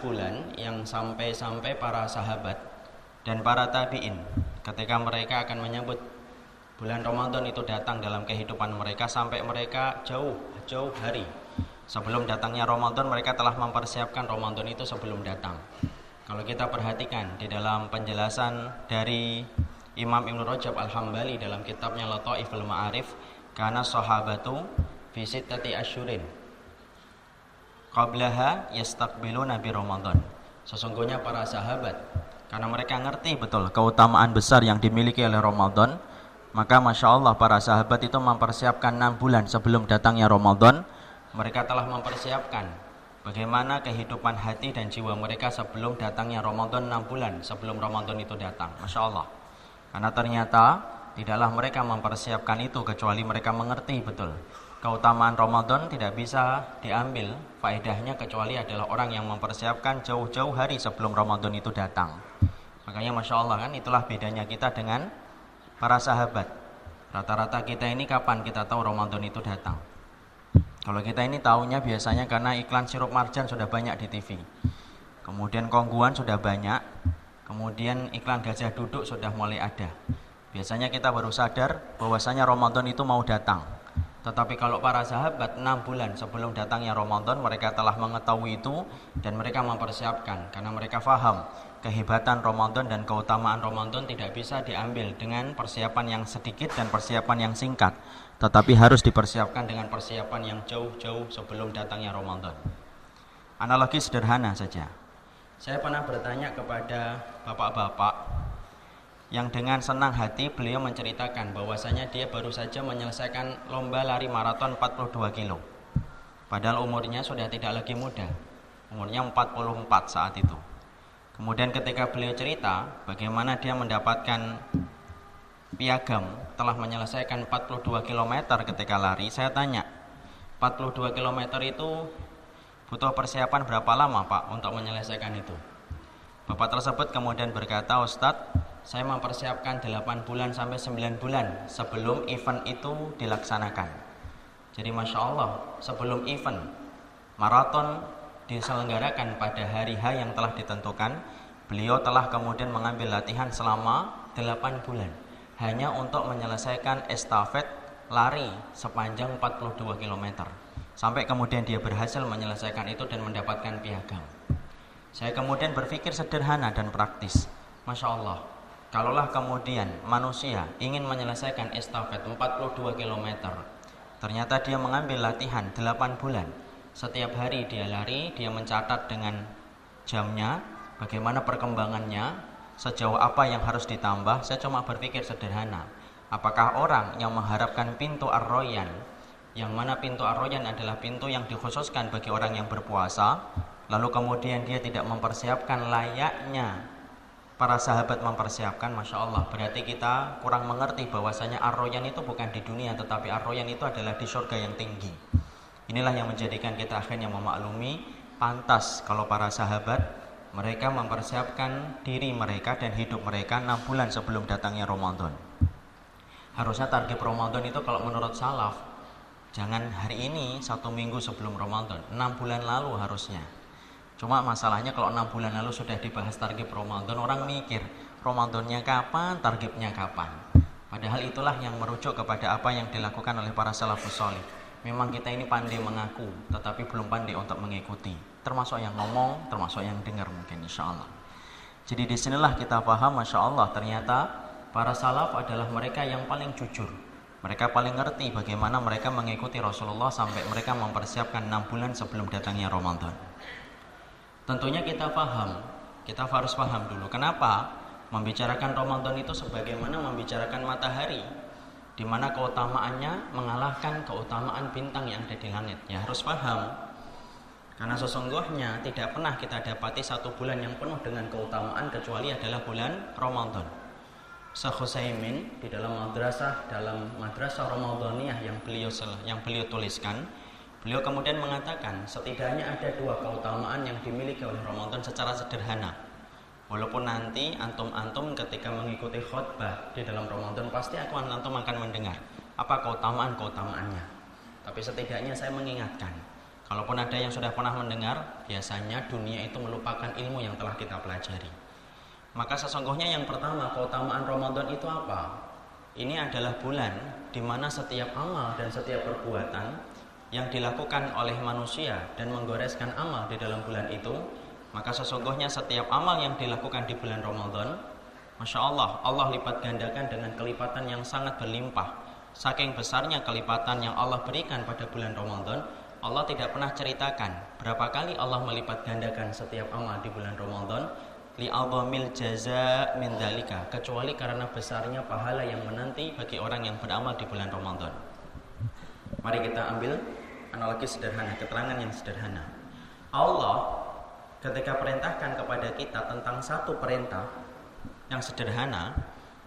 bulan yang sampai-sampai para sahabat dan para tabi'in ketika mereka akan menyambut bulan Ramadan itu datang dalam kehidupan mereka sampai mereka jauh jauh hari. Sebelum datangnya Ramadan mereka telah mempersiapkan Ramadan itu sebelum datang. Kalau kita perhatikan di dalam penjelasan dari Imam Ibn Rajab Al-Hambali dalam kitabnya Lataiful Ma'arif karena sahabatu fi sittati asyurin qablaha yastaqbilu Nabi Ramadan. Sesungguhnya para sahabat karena mereka ngerti betul keutamaan besar yang dimiliki oleh Ramadan, maka masya Allah para sahabat itu mempersiapkan enam bulan sebelum datangnya Ramadan. Mereka telah mempersiapkan bagaimana kehidupan hati dan jiwa mereka sebelum datangnya Ramadan enam bulan sebelum Ramadan itu datang. Masya Allah. Karena ternyata tidaklah mereka mempersiapkan itu kecuali mereka mengerti betul keutamaan Ramadan tidak bisa diambil faedahnya kecuali adalah orang yang mempersiapkan jauh-jauh hari sebelum Ramadan itu datang. Makanya Masya Allah kan itulah bedanya kita dengan para sahabat. Rata-rata kita ini kapan kita tahu Ramadan itu datang? Kalau kita ini tahunya biasanya karena iklan sirup marjan sudah banyak di TV. Kemudian kongguan sudah banyak. Kemudian iklan gajah duduk sudah mulai ada. Biasanya kita baru sadar bahwasanya Ramadan itu mau datang tetapi kalau para sahabat enam bulan sebelum datangnya Ramadan mereka telah mengetahui itu dan mereka mempersiapkan karena mereka faham kehebatan Ramadan dan keutamaan Ramadan tidak bisa diambil dengan persiapan yang sedikit dan persiapan yang singkat tetapi harus dipersiapkan dengan persiapan yang jauh-jauh sebelum datangnya Ramadan. Analogi sederhana saja. Saya pernah bertanya kepada bapak-bapak yang dengan senang hati beliau menceritakan bahwasanya dia baru saja menyelesaikan lomba lari maraton 42 kilo. Padahal umurnya sudah tidak lagi muda. Umurnya 44 saat itu. Kemudian ketika beliau cerita bagaimana dia mendapatkan piagam telah menyelesaikan 42 km ketika lari, saya tanya, 42 km itu butuh persiapan berapa lama Pak untuk menyelesaikan itu? Bapak tersebut kemudian berkata, Ustadz, saya mempersiapkan 8 bulan sampai 9 bulan sebelum event itu dilaksanakan. Jadi Masya Allah, sebelum event maraton diselenggarakan pada hari H yang telah ditentukan, beliau telah kemudian mengambil latihan selama 8 bulan hanya untuk menyelesaikan estafet lari sepanjang 42 km. Sampai kemudian dia berhasil menyelesaikan itu dan mendapatkan piagam. Saya kemudian berpikir sederhana dan praktis. Masya Allah, Kalaulah kemudian manusia ingin menyelesaikan estafet 42 km, ternyata dia mengambil latihan 8 bulan. Setiap hari dia lari, dia mencatat dengan jamnya, bagaimana perkembangannya, sejauh apa yang harus ditambah. Saya cuma berpikir sederhana. Apakah orang yang mengharapkan pintu arroyan, yang mana pintu arroyan adalah pintu yang dikhususkan bagi orang yang berpuasa, lalu kemudian dia tidak mempersiapkan layaknya para sahabat mempersiapkan Masya Allah. Berarti kita kurang mengerti bahwasanya arroyan itu bukan di dunia tetapi arroyan itu adalah di surga yang tinggi. Inilah yang menjadikan kita akhirnya memaklumi pantas kalau para sahabat mereka mempersiapkan diri mereka dan hidup mereka 6 bulan sebelum datangnya Ramadan. Harusnya target Ramadan itu kalau menurut salaf jangan hari ini satu minggu sebelum Ramadan 6 bulan lalu harusnya Cuma masalahnya kalau enam bulan lalu sudah dibahas target Ramadan, orang mikir Ramadannya kapan, targetnya kapan. Padahal itulah yang merujuk kepada apa yang dilakukan oleh para salafus solih. Memang kita ini pandai mengaku, tetapi belum pandai untuk mengikuti. Termasuk yang ngomong, termasuk yang dengar mungkin insya Allah. Jadi di sinilah kita paham, masya Allah ternyata para salaf adalah mereka yang paling jujur. Mereka paling ngerti bagaimana mereka mengikuti Rasulullah sampai mereka mempersiapkan enam bulan sebelum datangnya Ramadan. Tentunya kita paham, kita harus paham dulu kenapa membicarakan Ramadan itu sebagaimana membicarakan matahari di mana keutamaannya mengalahkan keutamaan bintang yang ada di langit. Ya harus paham. Karena sesungguhnya tidak pernah kita dapati satu bulan yang penuh dengan keutamaan kecuali adalah bulan Ramadan. Syekh Husaimin di dalam madrasah dalam madrasah Ramadaniyah yang beliau yang beliau tuliskan Beliau kemudian mengatakan setidaknya ada dua keutamaan yang dimiliki oleh Ramadan secara sederhana. Walaupun nanti antum-antum ketika mengikuti khutbah di dalam Ramadan pasti aku antum akan mendengar apa keutamaan-keutamaannya. Tapi setidaknya saya mengingatkan Kalaupun ada yang sudah pernah mendengar, biasanya dunia itu melupakan ilmu yang telah kita pelajari. Maka sesungguhnya yang pertama keutamaan Ramadan itu apa? Ini adalah bulan di mana setiap amal dan setiap perbuatan yang dilakukan oleh manusia dan menggoreskan amal di dalam bulan itu, maka sesungguhnya setiap amal yang dilakukan di bulan Ramadan, Masya Allah, Allah lipat gandakan dengan kelipatan yang sangat berlimpah. Saking besarnya kelipatan yang Allah berikan pada bulan Ramadan, Allah tidak pernah ceritakan berapa kali Allah melipat gandakan setiap amal di bulan Ramadan li azamil jaza min dalika kecuali karena besarnya pahala yang menanti bagi orang yang beramal di bulan Ramadan. Mari kita ambil analogi sederhana, keterangan yang sederhana. Allah ketika perintahkan kepada kita tentang satu perintah yang sederhana,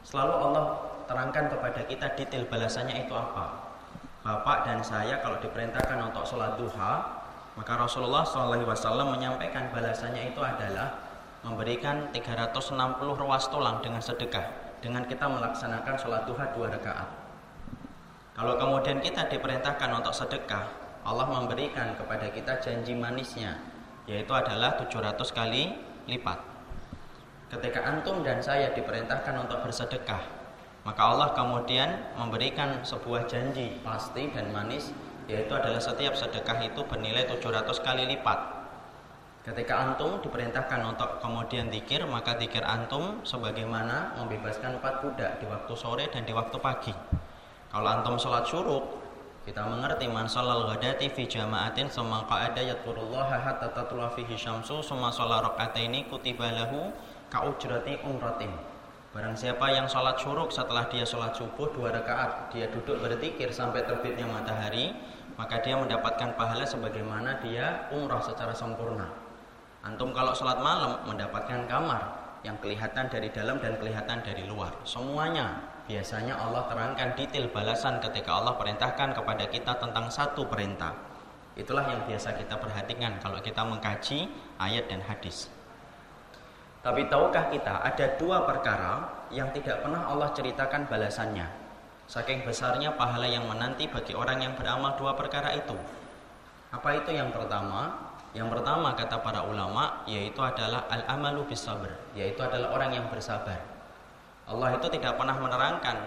selalu Allah terangkan kepada kita detail balasannya itu apa. Bapak dan saya kalau diperintahkan untuk sholat duha, maka Rasulullah SAW menyampaikan balasannya itu adalah memberikan 360 ruas tulang dengan sedekah dengan kita melaksanakan sholat duha dua rakaat. Kalau kemudian kita diperintahkan untuk sedekah, Allah memberikan kepada kita janji manisnya, yaitu adalah 700 kali lipat. Ketika antum dan saya diperintahkan untuk bersedekah, maka Allah kemudian memberikan sebuah janji pasti dan manis yaitu adalah setiap sedekah itu bernilai 700 kali lipat. Ketika antum diperintahkan untuk kemudian dikir, maka dikir antum sebagaimana membebaskan empat budak di waktu sore dan di waktu pagi. Kalau antum sholat syuruk, kita mengerti man sholal ghadati fi jama'atin summa qa'ada yadkurullaha hatta tatlu'a fihi syamsu summa sholat raka'ataini kutiba lahu ka'ujrati umratin Barang siapa yang sholat syuruk setelah dia sholat subuh dua rakaat, dia duduk berzikir sampai terbitnya matahari, maka dia mendapatkan pahala sebagaimana dia umrah secara sempurna. Antum kalau sholat malam mendapatkan kamar yang kelihatan dari dalam dan kelihatan dari luar. Semuanya biasanya Allah terangkan detail balasan ketika Allah perintahkan kepada kita tentang satu perintah. Itulah yang biasa kita perhatikan kalau kita mengkaji ayat dan hadis. Tapi tahukah kita ada dua perkara yang tidak pernah Allah ceritakan balasannya. Saking besarnya pahala yang menanti bagi orang yang beramal dua perkara itu. Apa itu yang pertama? Yang pertama kata para ulama yaitu adalah al-amalu bisabr, yaitu adalah orang yang bersabar. Allah itu tidak pernah menerangkan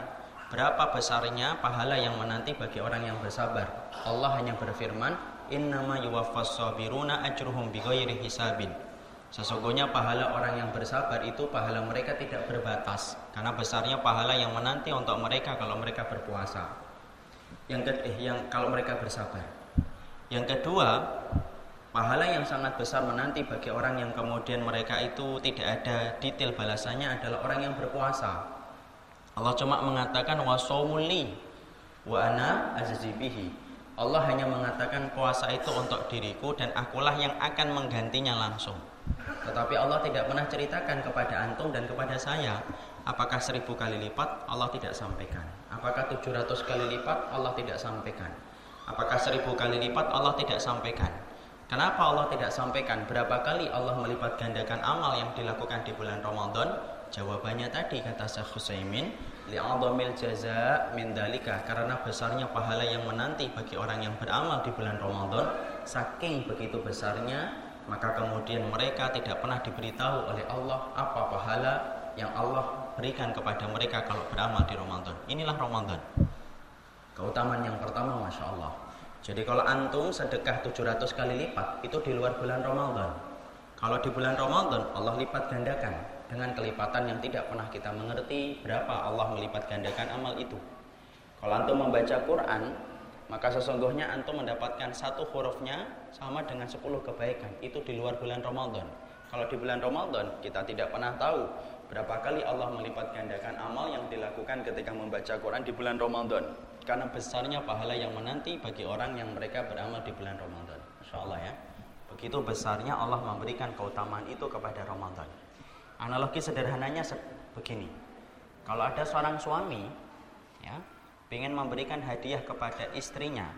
berapa besarnya pahala yang menanti bagi orang yang bersabar. Allah hanya berfirman, "Innama yuwaffas sabiruna ajruhum bighairi hisabin." Sesungguhnya pahala orang yang bersabar itu pahala mereka tidak berbatas karena besarnya pahala yang menanti untuk mereka kalau mereka berpuasa. Yang kedua, eh, yang kalau mereka bersabar. Yang kedua, pahala yang sangat besar menanti bagi orang yang kemudian mereka itu tidak ada detail balasannya adalah orang yang berpuasa. Allah cuma mengatakan wasomuli wa ana azazibihi. Allah hanya mengatakan puasa itu untuk diriku dan akulah yang akan menggantinya langsung. Tetapi Allah tidak pernah ceritakan kepada antum dan kepada saya Apakah seribu kali lipat Allah tidak sampaikan Apakah tujuh ratus kali lipat Allah tidak sampaikan Apakah seribu kali lipat Allah tidak sampaikan Kenapa Allah tidak sampaikan Berapa kali Allah melipat gandakan amal yang dilakukan di bulan Ramadan Jawabannya tadi kata Syekh Husaymin Li'adhamil jaza min dalika Karena besarnya pahala yang menanti bagi orang yang beramal di bulan Ramadan Saking begitu besarnya maka kemudian mereka tidak pernah diberitahu oleh Allah apa pahala yang Allah berikan kepada mereka kalau beramal di Ramadan. Inilah Ramadan. Keutamaan yang pertama Masya Allah. Jadi kalau antum sedekah 700 kali lipat itu di luar bulan Ramadan. Kalau di bulan Ramadan Allah lipat gandakan dengan kelipatan yang tidak pernah kita mengerti berapa Allah melipat gandakan amal itu. Kalau antum membaca Quran maka sesungguhnya antum mendapatkan satu hurufnya sama dengan 10 kebaikan itu di luar bulan Ramadan kalau di bulan Ramadan kita tidak pernah tahu berapa kali Allah melipat gandakan amal yang dilakukan ketika membaca Quran di bulan Ramadan karena besarnya pahala yang menanti bagi orang yang mereka beramal di bulan Ramadan. Masya Allah ya. Begitu besarnya Allah memberikan keutamaan itu kepada Ramadan. Analogi sederhananya begini. Kalau ada seorang suami ya ingin memberikan hadiah kepada istrinya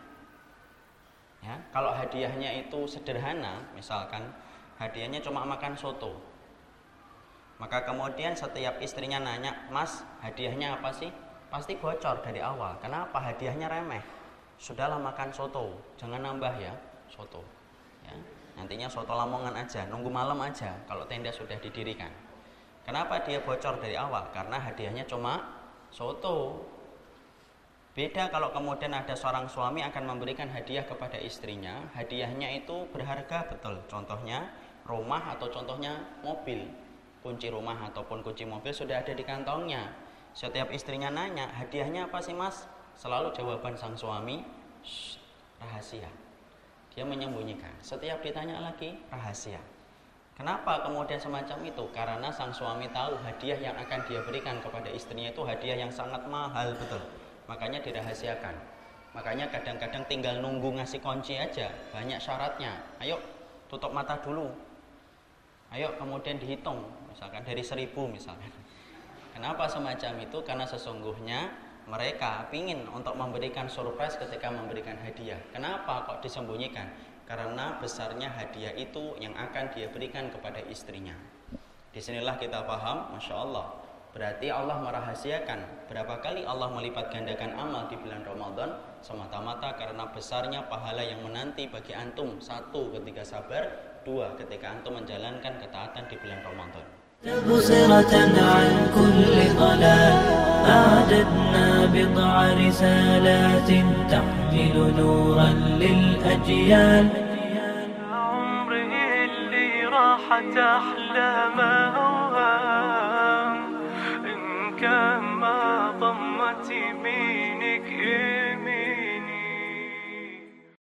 ya kalau hadiahnya itu sederhana misalkan hadiahnya cuma makan soto maka kemudian setiap istrinya nanya mas hadiahnya apa sih pasti bocor dari awal kenapa hadiahnya remeh sudahlah makan soto jangan nambah ya soto. Ya. Nantinya soto Lamongan aja, nunggu malam aja kalau tenda sudah didirikan. Kenapa dia bocor dari awal? Karena hadiahnya cuma soto. Beda kalau kemudian ada seorang suami akan memberikan hadiah kepada istrinya, hadiahnya itu berharga betul. Contohnya rumah atau contohnya mobil. Kunci rumah ataupun kunci mobil sudah ada di kantongnya. Setiap istrinya nanya, hadiahnya apa sih mas? Selalu jawaban sang suami, rahasia. Dia menyembunyikan. Setiap ditanya lagi, rahasia. Kenapa kemudian semacam itu? Karena sang suami tahu hadiah yang akan dia berikan kepada istrinya itu hadiah yang sangat mahal betul makanya dirahasiakan makanya kadang-kadang tinggal nunggu ngasih kunci aja banyak syaratnya ayo tutup mata dulu ayo kemudian dihitung misalkan dari seribu misalkan kenapa semacam itu? Karena sesungguhnya mereka ingin untuk memberikan surprise ketika memberikan hadiah. Kenapa kok disembunyikan? Karena besarnya hadiah itu yang akan dia berikan kepada istrinya. Di sinilah kita paham Masya Allah Berarti Allah merahasiakan. Berapa kali Allah melipat gandakan amal di bulan Ramadan? Semata-mata karena besarnya pahala yang menanti bagi antum. Satu ketika sabar, dua ketika antum menjalankan ketaatan di bulan Ramadan. الصلاة أعددنا بضع رسالات تحمل نورا للأجيال. عمره اللي راحت أحلام أوهام. إن كان ما ضمت يمينك إن